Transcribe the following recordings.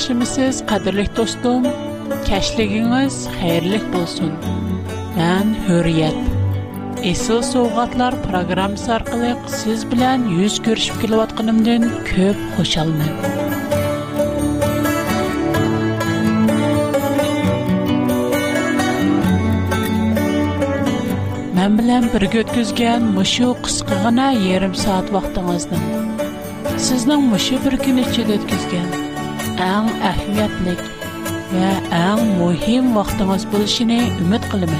yaxshimisiz qadrli do'stim kashligingiz xayrli bo'lsin man hurriyat Esıl sovg'atlar programı orqali siz bilan yuz ko'rishib kelayotganimdan ko'p hoşalmın. Mən bilan birga o'tkazgan mışı qisqagina yarim soat vaqtingizni sizning mışı bir kun ichida آن اهمیت نیک و آن مهم وقت مسپولشی نی امید قلم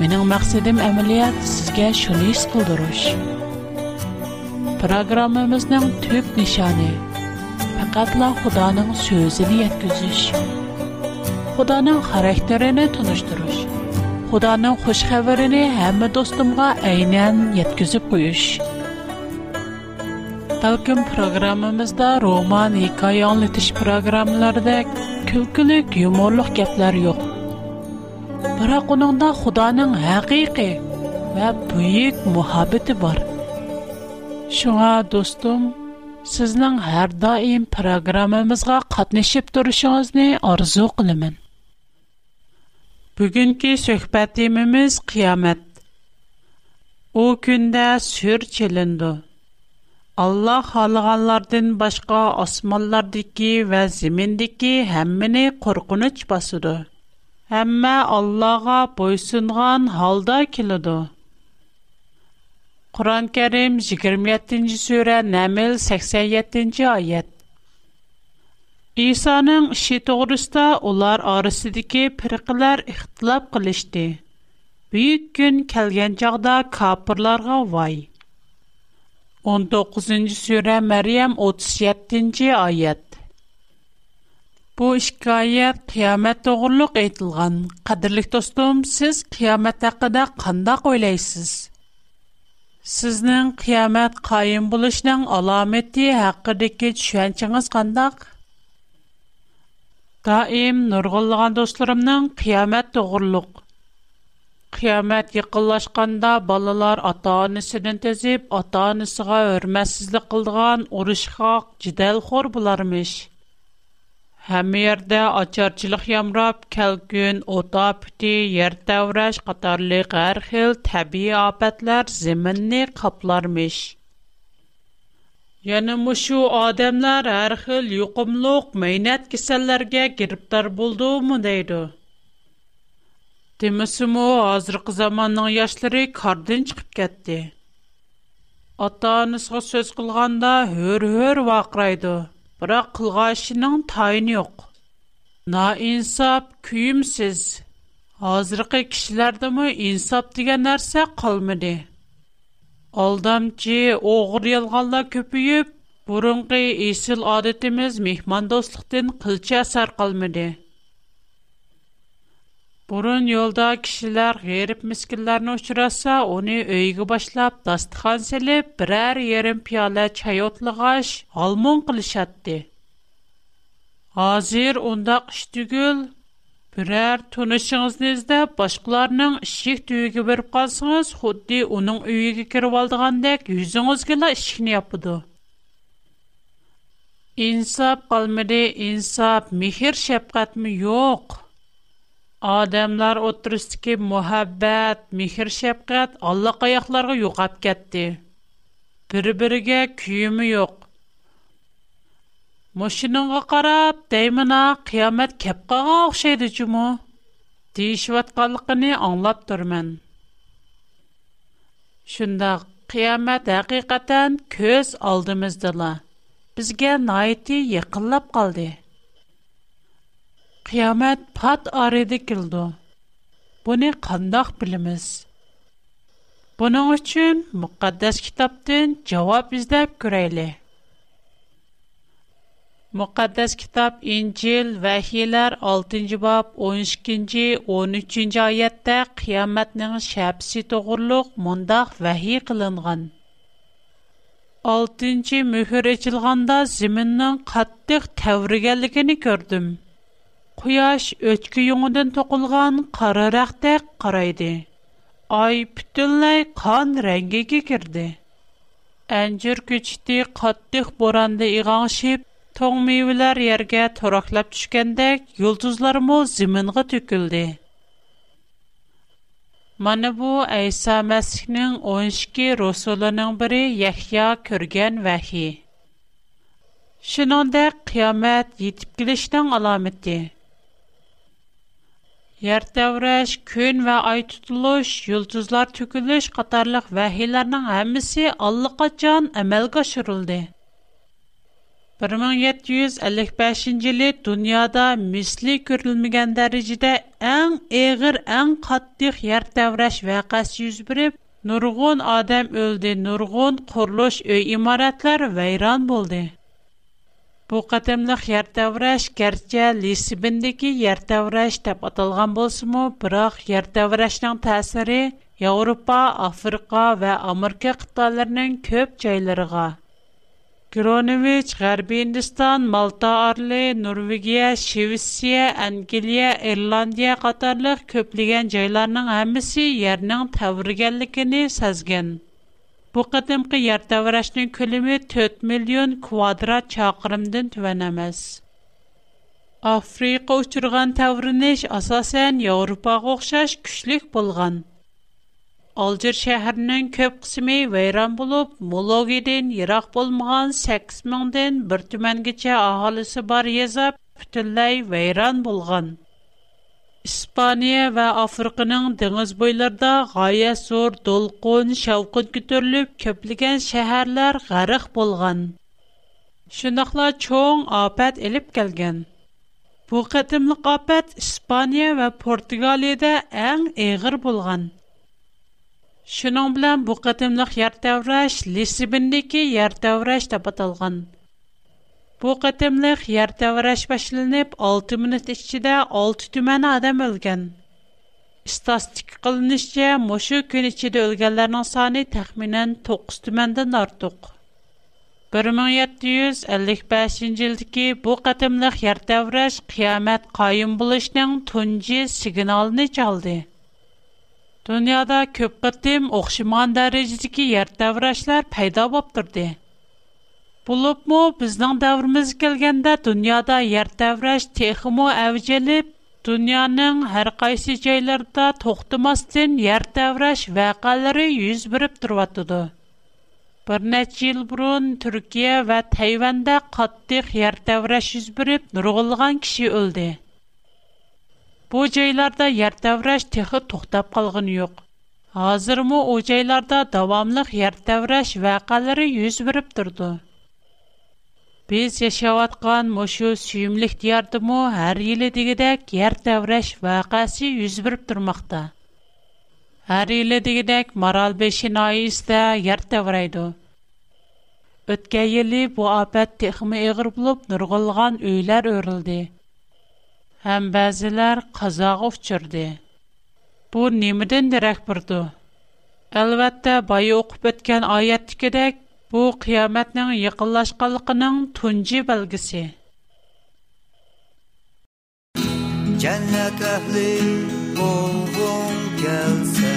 من اون مقصدم عملیات سگه شنیس کودروش پروگرام مزندم توپ نشانه فقط لا خدا نم سوزنیت گزش خدا نم خارهترینه تونست دروش Talqin programmamızda roman, hikoya anlatish programmalardek külkülük, yumorluq gaplar yo'q. Biroq uningda Xudoning haqiqiy va buyuk muhabbati bor. Shunga do'stim, sizning har doim programmamizga qatnashib turishingizni orzu qilaman. Bugungi suhbatimiz qiyomat. U kunda sur chilindi. Allah xalığanlardan başqa osmonlardagi və zimindagi həmmini qorxunç basıdı. Həmmə Allah'a boysunğan halda kilidu. Quran-Kərim 27-ci surə Nəml 87-ci ayət. İsa'nın işi doğrusta ular arasındakı firqələr ixtilaf qilishdi. Büyük gün kəlgən çağda kafirlərə vay. 19-чы сүре Мәрйәм 37-нче аят. Бу ишкаят киямет турылык әйтілгән. Кадерлек достам, сез киямет хакында кандай ойлайсыз. Сизнең киямет каим булышының аламәттәри хакындагы чынчагыз кандай? Даим нурлыган достарымның киямет турылык Qiyamət yaxınlaşanda balalar ata-anasından təzib, ata-anasına hörmətsizlik qıldığan uruşxaq, cidalxor bularmış. Həm yerdə açarçılıq yamrab, kəlgün, ota püti, yer təvrəş qatarlı hər xil təbii apətlər zəminni qaplarmış. Yəni məşu adamlar hər xil yuqumluq, meynət Демесімо, азырқы заманның яшлары кардын чықып кәтті. ата сөз қылғанда өр-өр вақырайды, бірақ қылға ішінің тайын ең. На инсап күйімсіз. Азырқы кішілерді мұ инсап деген әрсе қалмыды. Алдамчы оғыр елғалда көпіп, бұрынғы есіл адетіміз мехман достықтың қылча сар қалмыды. Бұрын йолда кішілер ғеріп мүскілеріні ұшыраса, оны өйгі башлап, дастыхан селіп, бірәр ерім пиала чай алмон қылышатты. Азир ондақ үштігіл, бірәр тұнышыңызнезді башқыларының ішек түйігі беріп қалсыңыз, худди оның өйгі керіп алдығандек, үзіңіз кілі ішкіне апыды. Инсап қалмады, инсап, мехер шапқатмы? Йоқ. Адамлар отырыстыки мухаббат, михир шапкат Алла каякларга юкап кетти. бир бириге күйүмү жок. Машинага карап, дайымына кыямат кеп кага окшойду жумо? Дейишип аңлап турман. Шунда кыямат акыйкатан көз алдымыздыла. Бизге найти якынлап калды. qiyomat pat aridi kildi. Buni qandaq bilimiz? Buning uchun muqaddas kitobdan javob izlab ko'raylik. Muqaddas kitab İncil Vəhiylər 6-cı bab 12-ci 13-cü ayətdə qiyamətnin şəbsi toğruluq mundaq vəhi qılınğan. 6-cı möhür açılğanda zəminin qatlıq təvrigənligini gördüm. Куяш өчкү юңыдан тоқылган, қарарақ тәк караydı. Ай бүтүнләй قон рәнгегә кирдэ. Эндер кıçти, каттық боранда игыншып, тоңмевиләр ярга тораклап төшкәндәк, йолдызлар мо җиминга төкөлди. Мен бу Айсә мәсхнең 12 рәсулының бере и Яхья күргән ваҳи. Шинондә қиямат җитеп килештән аламәте. Yer təvrəş, gün və ay tutuluş, yıldızlar tökülüş qatarlıq vəhiylərinin hamısı allaqaçan əməlgə aşırıldı. 1755-ci il dünyada misli görülməyən dərəcədə ən əğir, ən qatlıq yer təvrəş vəqəsi yüz verib, nurgun adam öldü, nurgun quruluş, öy imarətlər vəyran oldu. Бу қатымлық ертавраш кәртчә Лисибіндегі ертавраш деп аталған болсыму, бірақ ертаврашның тәсірі Европа, Африка ва Америка қытталарының көп жайларыға. Гронович, Ғарби Индистан, Малта Арли, Норвегия, Шевисия, Ангелия, Ирландия қатарлық көплеген жайларының әмісі ернің тәвіргенлікіні сәзген. Bu qatımqı yer təvrəşinin külümü 4 milyon kvadrat çakırımdın tüvən əməz. Afrika uçurğan təvriniş asasən Avropağa oxşaş küçlük bulğan. Алжир шәһәренең көп кысмы вайран булып, Мологидән ярак булмаган 8 bir 1 төмәнгечә бар язап, бүтәнләй вайран болған. Испания və Afrikanın dəniz boylarında qaya sor dolqun şavqın kütürülüb köplügən şəhərlər qarıq bolğan. Şunaqla çoğun apət elib gəlgən. Bu qətimlik apət İspaniya və Portugaliyada ən eğir bolğan. Şunan bilən bu qətimlik yer təvrəş Lisibindəki yer Bu qatimliq yer tevreş başlanıp 6 minut içinde 6 tümen adam ölgen. İstatistik kılınışça moşu gün içinde ölgenlerin sani tahminen 9 tümenden artıq. 1755 yildagi bu qatimliq yer tavrash qiyomat qoyim bo'lishning tunji signalini chaldi dunyoda ko'p qatim o'xshiman darajadagi yer tavrashlar paydo bo'lib Бұлыпмо, біздің дәуіріміз келгенде дүнияда ер дәвіреш техімо әвіжеліп, дүнияның әр қайсы жайларда тоқтымастын ер дәвіреш вәқалары үз біріп тұрватуды. Бір нәтчі ел бұрын Түркия вә Тайванда қаттық ер дәвіреш үз біріп нұрғылған кіші өлді. Бұ жайларда ер дәвіреш техі тоқтап қалғын үйоқ. Азырмы о жайларда давамлық ер дәвіреш вәқалары үз Biz yaşayotgan moşu süyümlük diyardımı her yili digidek yer devreş vakası yüz birip durmakta. Her yili digidek Maral Beşi Nais'de yer devreydi. Ötken yili bu afet texmi eğir bulup nurgulgan öyler örüldü. Hem bazılar kazağı uçurdu. Bu nimiden direk burdu. Elbette bayı okup etken ayettikidek Bu qiyomatning yaqinlashganligining tunji belgisi. Jannat ahli bo'lgung kelsa,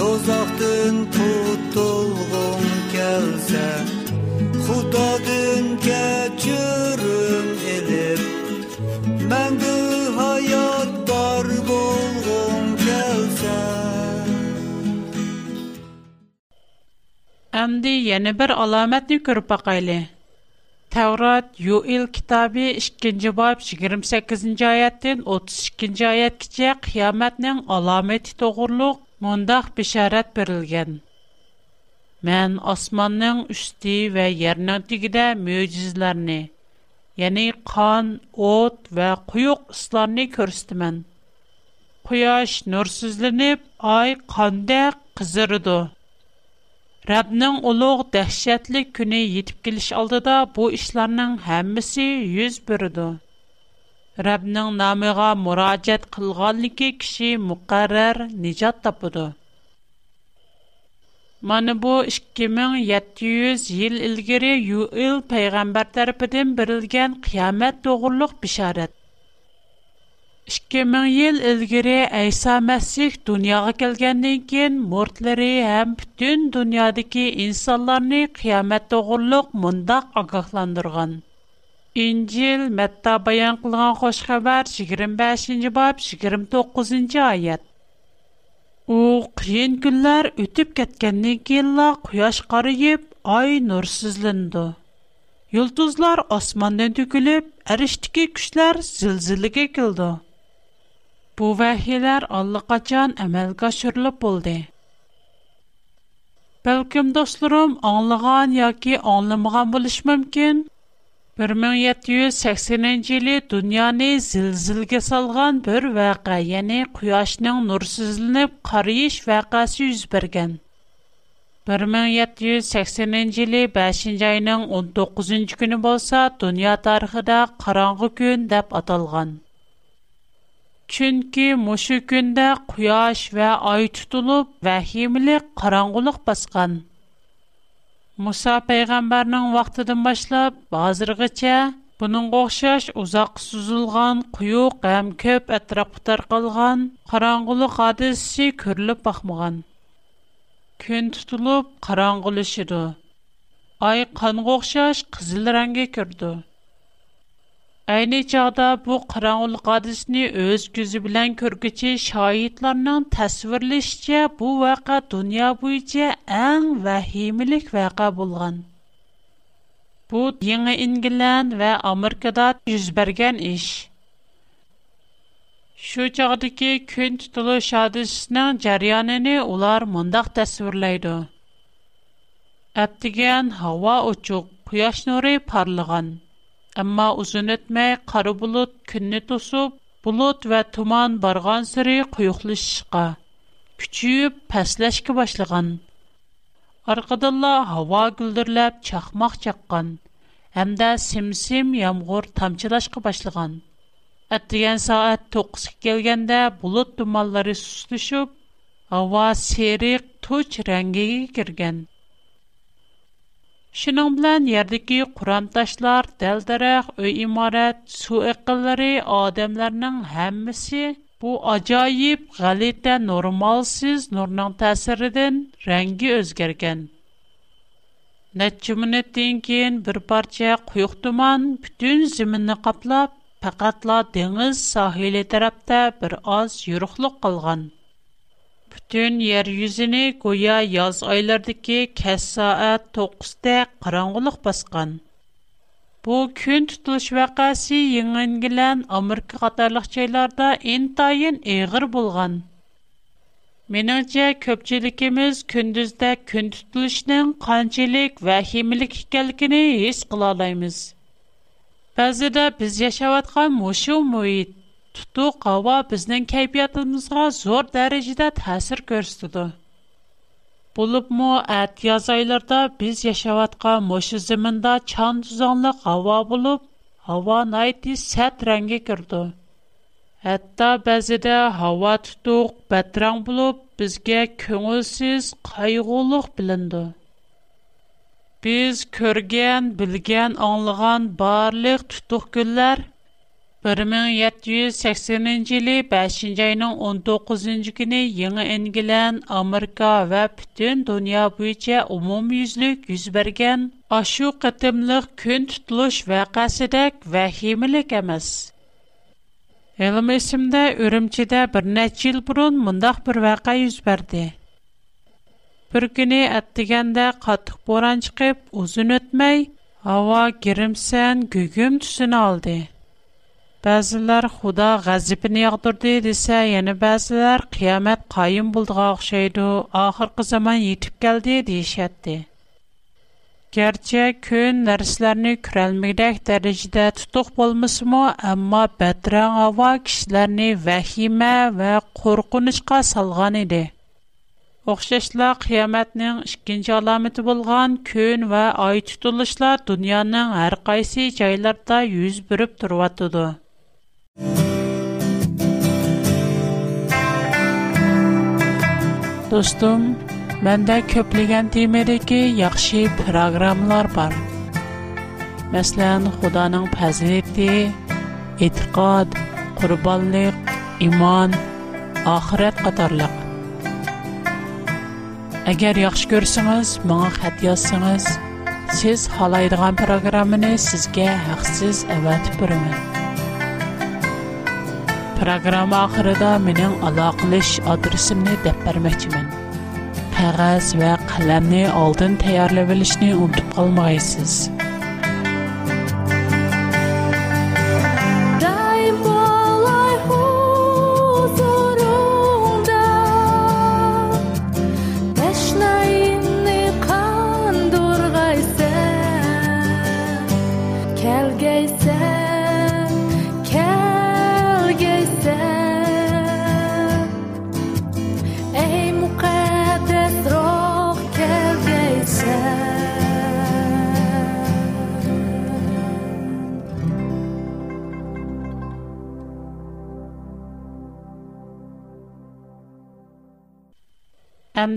dozoqdan qutulgung kelsa, Xudodan kechirim elib, mendan Әмді еңі бір аламәтні көріп бақайлы. Тәурат Юил китабы 2-ci баб 28-ci аяттен 32-ci аят кіче қияметнің аламәті тоғырлық мұндақ бишарат берілген. Мен османның үсті вә ернің тігіде мөйізлеріні, яни қан, от вә құйық ұсларыны көрістімен. Құяш нұрсызлініп, ай қандақ қызырыды. Rəbnin uluq dəhşətli günü yetib geliş aldıda bu işlərin hamısı yüz bürüdü. Rəbnin namığa müraciət qılğanlıqı kişi müqərrər nicat tapıdı. Mana bu 2700 yil ilgari Yuil peyğəmbər tərəfindən berilən qiyamət doğruluq bişarət. 2000 مىڭ يىل ئىلگىرى ئەيسا مەسىھ دۇنياغا كەلگەندىن كېيىن مۇرىتلىرى ھەم پۈتۈن دۇنيادىكى ئىنسانلارنى قىيامەت توغرۇلۇق مۇنداق ئاگاھلاندۇرغان ئىنجىل مەتتا بايان قىلغان خۇش خەۋەر يىگىرمە بەشىنچى باب يىگىرمە توققۇزىنچى ئايەت ئۇ قىيىن كۈنلەر ئۆتۈپ كەتكەندىن كېيىنلا قۇياش قارىيىپ ئاي نۇرسىزلىنىدۇ يۇلتۇزلار ئاسماندىن تۆكۈلۈپ كۈچلەر Бу вэхилар аллыга чан амэлга шүрліп болды. Бэлкім, достурум, аңлыған, яки аңлымған болыш мэмкін, 1780-нен жили дуняни зил-зилге салған бір вэға, яни, куяшның нурсізіліп, қарийш вэғаси 1780-нен 5 бәшінж айның 19-жынч күні болса, дуня тархыда қаранғы күн деп Күн ке мәсә куяш вә ай тулып, вә һимле караңгылык башкан. Муса пәйгамбернең вакытыдан башлап, бугарыгыча буның гохшаш узак сузулган, кую, гәм-көп атраптыр кэлган караңгылык хадис си бакмаган. Күн тулып, караңгылыш Ай канга гохшаш кызыл рангә кирдү. Әйні чағда бұ қыраңғылық адысыны өз көзі білән көргіче шайитларның тәсвірлішче бұ вәқа дүния бойынша әң вәхимілік вәқа болған. Бұ еңі Ингілән вә Америкада жүзберген іш. Şu çağdaki kün tutuluş hadisinin cəryanını ular mundaq təsvirləydi. Əbdigən hava uçuq, quyaş nuri parlağan. Әмма узун өтмәй қара булут күнне тосып, булут ва туман барган сыры куюклышышка, күчүп пәсләшкә башлаган. Аркаданла һава гүлдерләп чакмак чаккан hamda simsim yomg'ir tomchilashga boshlagan atdigan soat to'qqizga kelganda bulut dumanlari suslashib havo seriq tuch rangiga kirgan Шының білән ердікі құрамташлар, дәлдірақ, өй имарат, су әққылары адамларының әммісі бұ ажайып, ғалетті нормалсыз нұрның тәсірідің рәңгі өзгерген. Нәтчі мүніттен кейін бір парча құйық туман бүтін зімінні қаплап, пәқатла деңіз сахилі тарапта бір аз юрықлық қылған. Бүтін ер юзіні гоя яз айлардығы кәс саат 9-də қараңғылық басқан. Bu күн tutuluş вәқәсі еңінгілән Америка қатарлық жайларда ентайын еғір болған. Меніңше көпчілікіміз күндізді күн tutuluşның қанчелік вәхимілік екәлікіні ес қылалаймыз. Бәзіде біз яшаватқан мұшу мұйит, Tutuq hava bizning kayfiyatimizga zo'r dərəcədə təsir göstərdi. Bulubmu ət yaz aylarda biz yaşayotgan məşu zəmində çan tuzanlıq hava bulub, hava nayti sət rəngə kirdi. Hətta bəzidə hava tutuq, bətrang bulub, bizgə köngülsüz, qayğuluq bilindi. Biz körgən, bilgən, anlığan barlıq tutuq günlər 1780-ci 5-ci 19-ci günü yeni engilən Amerika və bütün dünya büyücə umum yüzlük yüz bərgən aşu qıtımlıq kün tutuluş və qəsidək və himilik əməz. bir neç yıl burun mındaq bir vəqə yüz bərdi. Bir günü ətdigəndə qatıq boran çıxıb uzun ötməy, hava girimsən, gügüm tüsünü aldı. Bəziləri Xuda ғəzibini yağdırdı desə, yəni bəziləri qiyamət qayım bulduğa oxşaydı, axırki zaman yetib gəldi deyişətdi. Gerçi kün nərslərini kürəlməkdək dərəcədə tutuq bolmasımı, amma bətrən hava kişilərini vəhimə və qorqunuşqa salğan idi. Oxşashlar qiyomatning ikkinchi alomati bo'lgan kun va oy tutilishlar dunyoning har qaysi joylarida yuz berib turyotidi Достум, бэнда көплиген деймеде ки Яхши программлар бар Мәслен, худанан пәзілікті Иткад, курубаллык, иман, ахират қатарлык Агер яхш көрсіңіз, маңа хад яссіңіз Сіз халайдыған программны сізге хақсиз Proqram axırında mənim əlaqələş adresimni dəb verməkçimin. Қағаз və qələmni aldın tayarlayıb bilishni unutub qalmayısınız.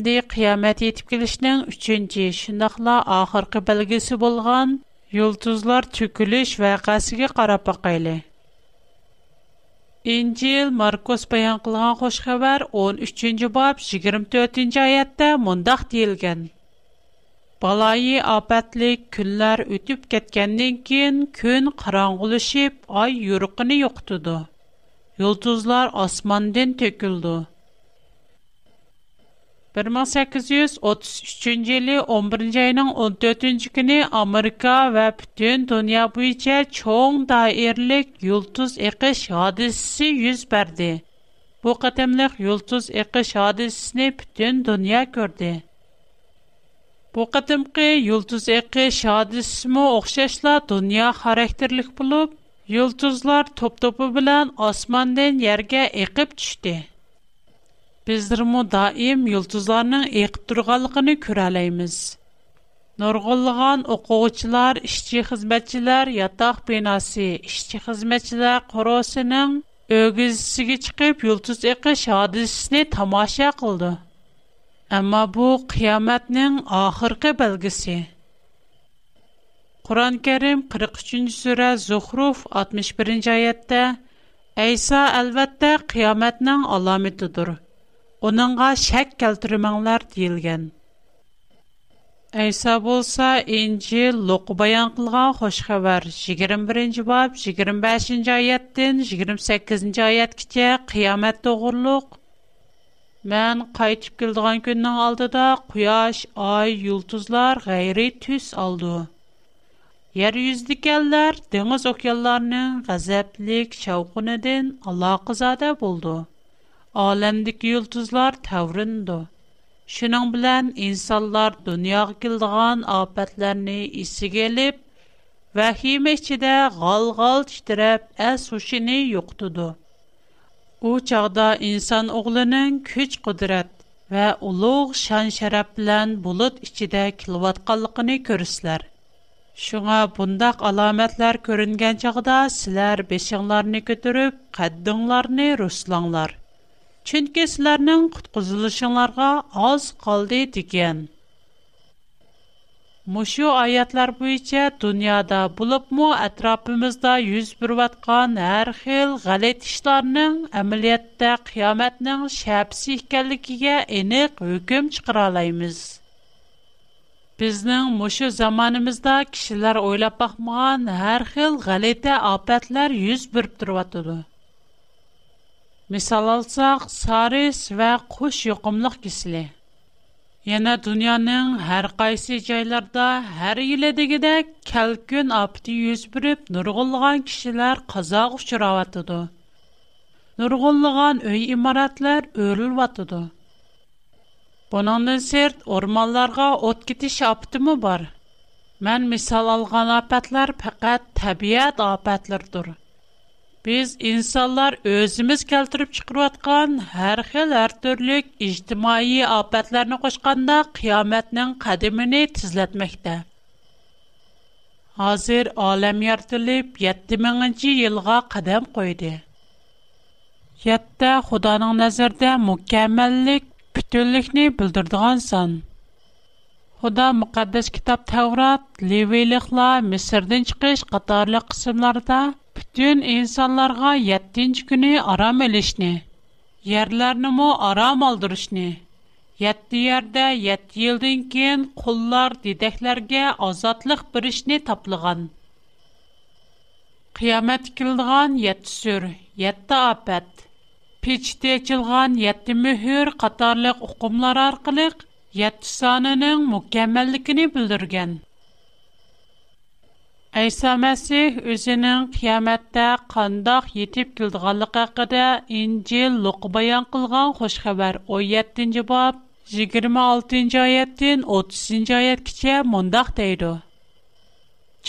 endi qiyomat yetib kelishining uchinchi shundoqla oxirgi belgisi bo'lgan yulduzlar cho'kilish vaqasiga qarab boqayli injil markus bayon qilgan xush xabar o'n uchinchi bob yigirma to'rtinchi oyatda mundoq deyilgan baloyi obatlik kunlar o'tib ketgandan keyin kun qorong'ulashib oy yurug'ini yo'qitdi yulduzlar osmondan to'kildi 1833-нчелի 11-нче 14-нче көне Америка ва бүтән дөнья бу ичә чаң дайерлек йолтуз экеш хадисы йөзәрде. Бу көтәмлек йолтуз экеш хадисын бүтән дөнья кертә. Бу көтәмкэ йолтуз экеш хадисы мо охшашлар дөнья характерлык булып, йолтузлар топ-топы белән османдан ярга экеп төште. bizdirmu daim yulduzlarning eqib turganligini ko'ralaymiz nurg'unlig'an o'quvchilar ishchi xizmatchilar yotoq binosi ishchi xizmatchilar qorosining o'gizisiga chiqib yulduz eqish hodisasini tomosha qildi ammo bu qiyomatning oxirgi belgisi qur'oni karim 43 sura zuhruf 61 oyatda ayso albatta qiyomatning alomatidir оныңғ шәк кәлтүрмәңләр дейілген. Әйса болса, инжи лұқы баян қылған қошқа бар. 21-ні бап, 25-ні айеттен, 28-ні айет кете қиямет тұғырлық. Мән қайтып келдіған күннің алды құяш, ай, үлтізлар ғайры түс алды. Ер үздік әлдер, дүңіз оқиаларының ғазәплік шауқын әден Аллах Aləmdəki yıldızlar təvrindu. Şunun bilən insanlar dünyaya kildiğan afətlərini isiga elib, vəhimə içində gal-gal titrəb əs-huşini yoxdudu. O çağda insan oğlunun güc qudrat və uluq şan-şərəf bilən bulut içində kilvatqanlığını görürsüzlər. Шуңа бундак аламәтләр күренгән чагда силәр бешиңләрне көтүрүп, каддыңларны руслаңлар. chunki sizlarning qutqizilishinglarga oz qoldi degan mushu oyatlar bo'yicha dunyoda bo'libmi atrofimizda yuz berayotgan har xil g'alat ishlarning amaliyotda qiyomatning shapsi ekanligiga aniq hukm chiqara olamiz Bizning mushu zamonimizda kishilar o'ylab baxmagan har xil g'alita ofatlar yuz berib turyotidi. Мисал алсак, сарис ва куш йокымлык кисле. Яна дөньяның һәр кайсы җайларда һәр еле дигәдә калкын апты йөз бүреп нургынлыгын кишләр казак учрап атыды. Нургынлыгын имаратлар өрелеп атыды. Бунандан серт урманларга ут китиш аптымы бар? Мен мисал алган апатлар фақат табиат апатлардыр. Без инсандар өзмиз кәлтәреп чыкырып торган һәрхиләр төрлек иҗтимаи апатларны кошканда kıяматның қадимын тизләтмәктә. Хәзер әлем йортылып 7000нче елга кадам koyды. Ятта Худаның назарында mükәммәллик, бүтәнлекне белдердиган сан. Худа мөхәддәс китап Таурат, Левиликлар, Мисрден чыгыш катарлы кысымларында Дүн инсандарга 7-нче күне арам элишне, жерлэрне мо арам алдырышне, 7 жердә 7 елдын кен куллар дидекләргә азатлык бир эшне таплыгын. Кыямат килдегән 7 сөр, 7 апат, пичте чылган 7 мөһүр, катарлык укумлар аркылык 7 санының mükemmelлегене бүлдерган. Әйса Мәсих үзенең қияметтә қандақ етіп келдіғалық әқіде Инджел лұқы баян қылған қош қабар 17-ні бап, 26-ні айеттен 30-ні аят кіче мұндақ дейді.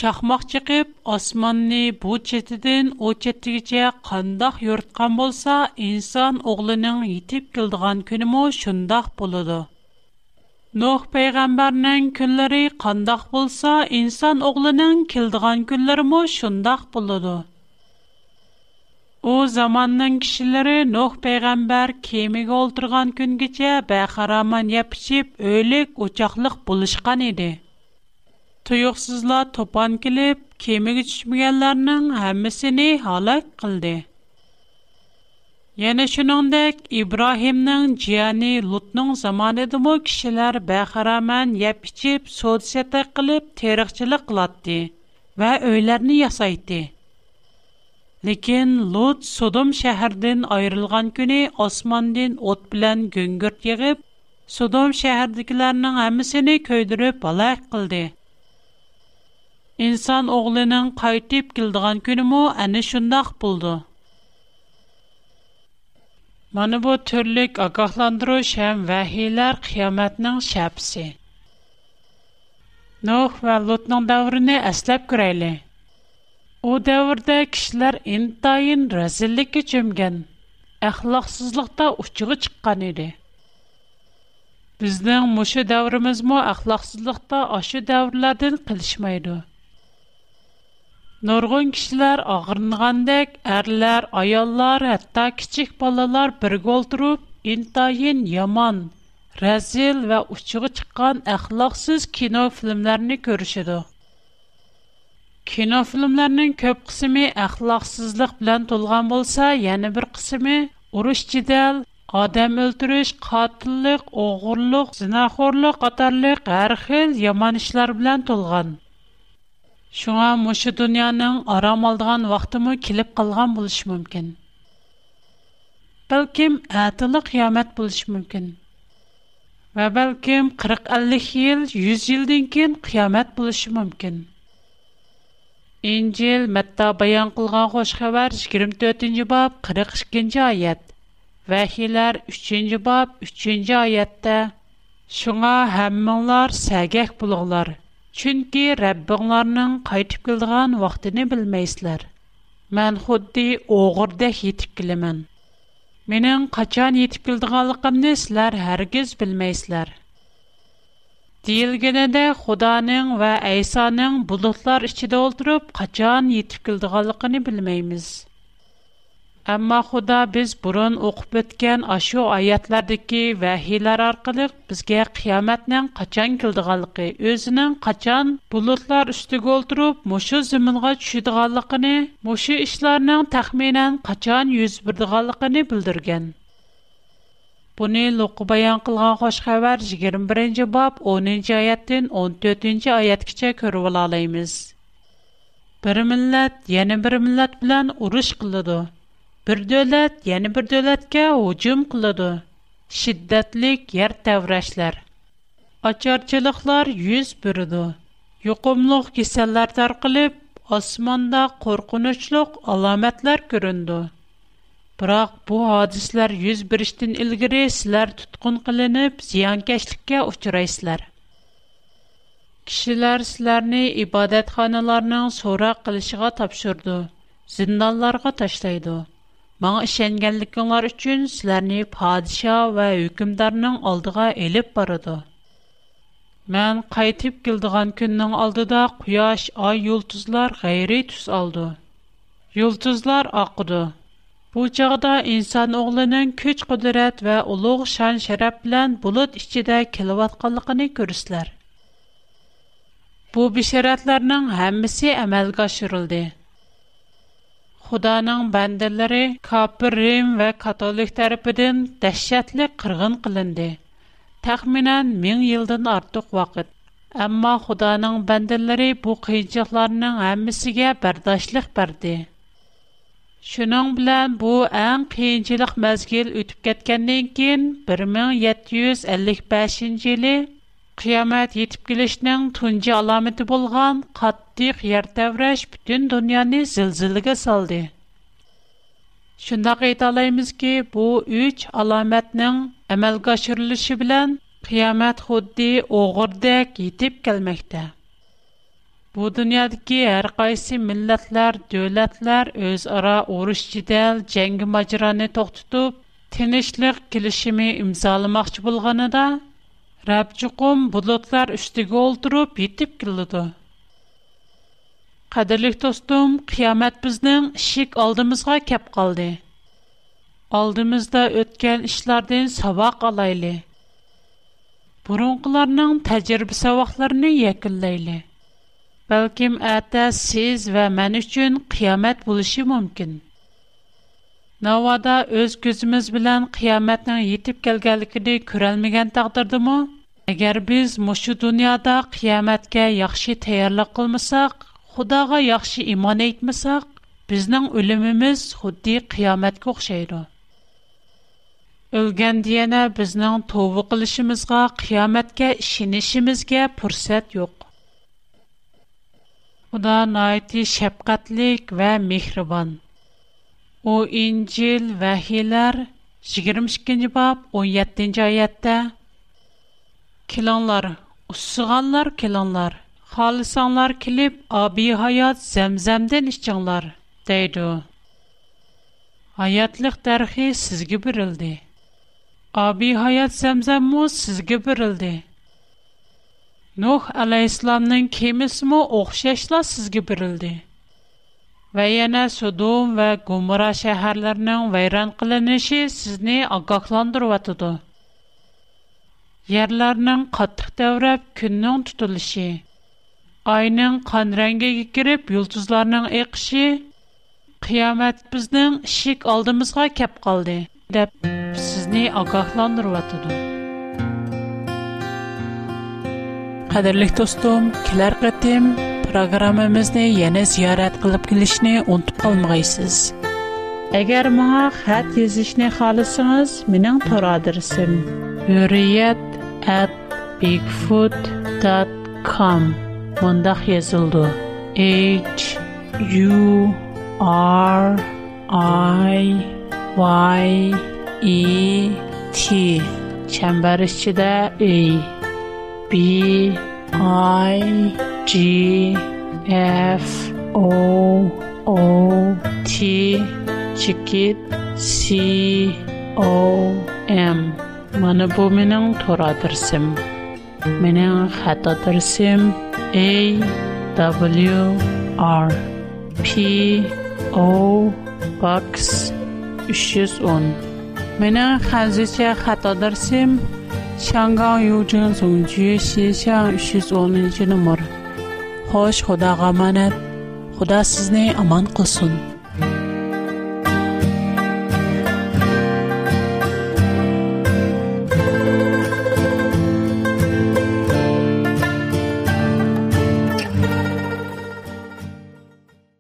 Чақмақ чықып, османны бұ четіден о четтігіче қандақ юртқан болса, инсан оғлының етіп келдіған күнімі шындақ болыды. Нох пайгамбарның күнләре қандак булса, инсан оглының килдиган күнләре мо шундак булды. У заманның кишләре Нох пайгамбар кемиге олтырган күнгечә бахараман япчип, өлек учаклык булышкан иде. Туйыксызла топан килеп, кемиге төшмәгәннәрнең һәммәсене халак кылды. Яна шуныңдек, Ибрахимның джияни Лутның заманыдымы кишилар бәхарамен яп ичип, соцсеті кіліп, терихчілі кілатди ва өйлерни ясайди. Лекен Лут судом шахардин айрылған күни османдин от білян гүнгірт егіп, Содом шахардикіларның амисини көйдіріп балай кілди. Инсан оғлинын қайтип кілдіған күнімо әні шундақ бұлды. Mana bu türlük agahlandırış həm vəhiylər qiyamətinin şəbsi. Nuh və Lut'un dövrünü əsləb görəyli. O dövrdə kişilər intayın rəzillikə çömgən, əxlaqsızlıqda uçuğu çıqqan idi. Bizdən muşu dövrümüz mu əxlaqsızlıqda aşı dövrlərdən qilişməydi. Нұрғын кішілер ағырынғандек, әрлер, аяллар, әтта кичік балалар бір қолтырып, интайын яман, рәзил вә ұшығы чыққан әхлақсыз кино филмлеріні көрішеді. Кино филмлерінің көп қысымы әхлақсызлық білән толған болса, яны бір қысымы ұрыш жедел, адам өлтіріш, қатылық, оғырлық, зинахорлық, қатарлық, әрхіл, яман ішлер білән толған. Шуңа мошы дөньяның арам алдыган вақтымы килеп калган булыш мөмкин. Бәлким әтәле қиямат булыш мөмкин. Ва бәлким 40-50 ел, 100 елдан кин қиямат булыш мөмкин. Инҗил Матта баян кылган хош хәбәр 24-нче баб 42-нче аят. Вахиләр 3-нче баб 3-нче аятта: "Шуңа һәммәңләр сәгәк булыгызлар, Чүнки Раббиңларның кайтып келдиган вакытыны белмейсләр. Мен худди огырдә хитип килемен. Менен качан етип келдиганлыгымны сизләр һәргиз белмейсләр. Дилгене дә Худаның ва Айсаның булутлар ичидә олтырып качан етип келдиганлыгын Әмма Худа без бурын оқып өткән ашу аятлардагы вәһиләр аркылы безгә қияматның качан килдиганлыгы, өзенең качан булутлар үстигә олтырып, мошы зиминга төшидиганлыгын, мошы эшләрнең тәхминан качан йөз бирдиганлыгын белдергән. Буны Луку баян кылган хош хәбәр 21-нче бап 10-нче аяттан 14-нче аяткача күреп ала алабыз. Bir millet yeni bir millet bilen uruş kılıdı. bir dövlət yəni bir dövlətə hücum qıldı. Şiddətlik yer təvrəşlər, açarçılıqlar yüz birdi. Yuqumluq kisəllər tarqılıb, osmonda qorqunçluq alomatlar ko'rindi. Biroq bu hodislar yuz berishdan ilgari sizlar tutqun qilinib, ziyonkashlikka uchraysizlar. Kishilar sizlarni ibodatxonalarning so'roq qilishiga topshirdi, zindonlarga tashlaydi. Маңа ишенгәнлекләр өчен сезләрне падиша ва хөкемдарның алдыга элеп барыды. Мен кайтып килдегән көннең алдыда куяш, ай, йолдызлар гайри түс алды. Йолдызлар акыды. Бу чагда инсан оглының күч кудрат ва улуг шан шарап белән булыт ичидә килеп атканлыгын күрәсезләр. Бу бишаратларның һәммәсе әмәлгә ашырылды. Худаның бәндәләре Капыр Рим ва католик тарафыдан дәһшәтле кыргын кылынды. Тәхминән 1000 елдан артык вакыт. Әмма Худаның бәндәләре бу кыйынчылыкларның һәммәсенә бердәшлек берде. Шуның белән бу әм кыйынчылык мәзгил үтеп кеткәннән кин 1755 елы Qiyamet yetip gelişinin tuncu alameti bulgan kattik yer tevreş bütün dünyanı zilzilige saldı. Şundaq aytalaymiz ki, bu üç alametnin əməlgə aşırılışı bilən qiyamət xuddi oğurdək yetib gəlməkdə. Bu dünyadakı hər qaysi millətlər, dövlətlər öz ara oruş cidəl, cəngi macranı toxtutub, tinişlik kilişimi imzalamaqçı bulğanı da Рабчуқум бұлытлар үштігі олдырып, етіп келдіду. Қадырлық достым, қиямет біздің ішік алдымызға кеп қалды. Алдымызда өткен ішлардың сабақ алайлы. Бұрынғыларның тәжірбі сабақларыны екілдейлі. Бәлкім әтә сіз вә мән үшін қиямет бұлышы мүмкін. Навада өз көзіміз білән қияметнің етіп келгәлікіні көрәлмеген тағдырды Agar biz mushu dunyoda qiyomatga yaxshi tayyorlik qilmasak, Xudoga yaxshi iymon etmasak, bizning o'limimiz xuddi qiyomatga o'xshaydi. Ölgəndə yana bizning tövbə qilishimizga, qiyomatga ishonishimizga fursat yo'q. Xudo naiti shafqatlik va mehribon. U injil vahiylar 22-ci bab 17-ci ayətdə Kelanlar, ussıganlar kelanlar, xalisanlar kilib abi hayat zemzemden içcanlar, deydi. Hayatlıq dərxi sizgi birildi. Abi hayat zemzemmu sizgi birildi. Nuh əleyhissalamın kemismi oxşaşla sizgi birildi. və yana Sodom və Gomora şəhərlərinin vəyran qılınışı sizni ağaqlandırıb atdı. Ярларның каттык тәврап, көннән тутылышы, айның قан рәнгәге кирип, ялтызларның икше, қиямат безнең ишек алдымызга кап калды, дип сезне агахландырып ятыды. Гадерлек тостым, килергә тәм программамезне яңа зәрат кылып килишне үтүп калмыйгыз. Әгәр моңа хәтбезне at bigfoot.com mundaq yazıldı. H U R I Y E T çember içinde E B I G F O O T Chickit C O M من بومینان گذار دارسیم، من انج خطا A W R P O بخش 310 من انج خطا شنگان یو جن خوش خدا قماند، خدا سزنی امان قسون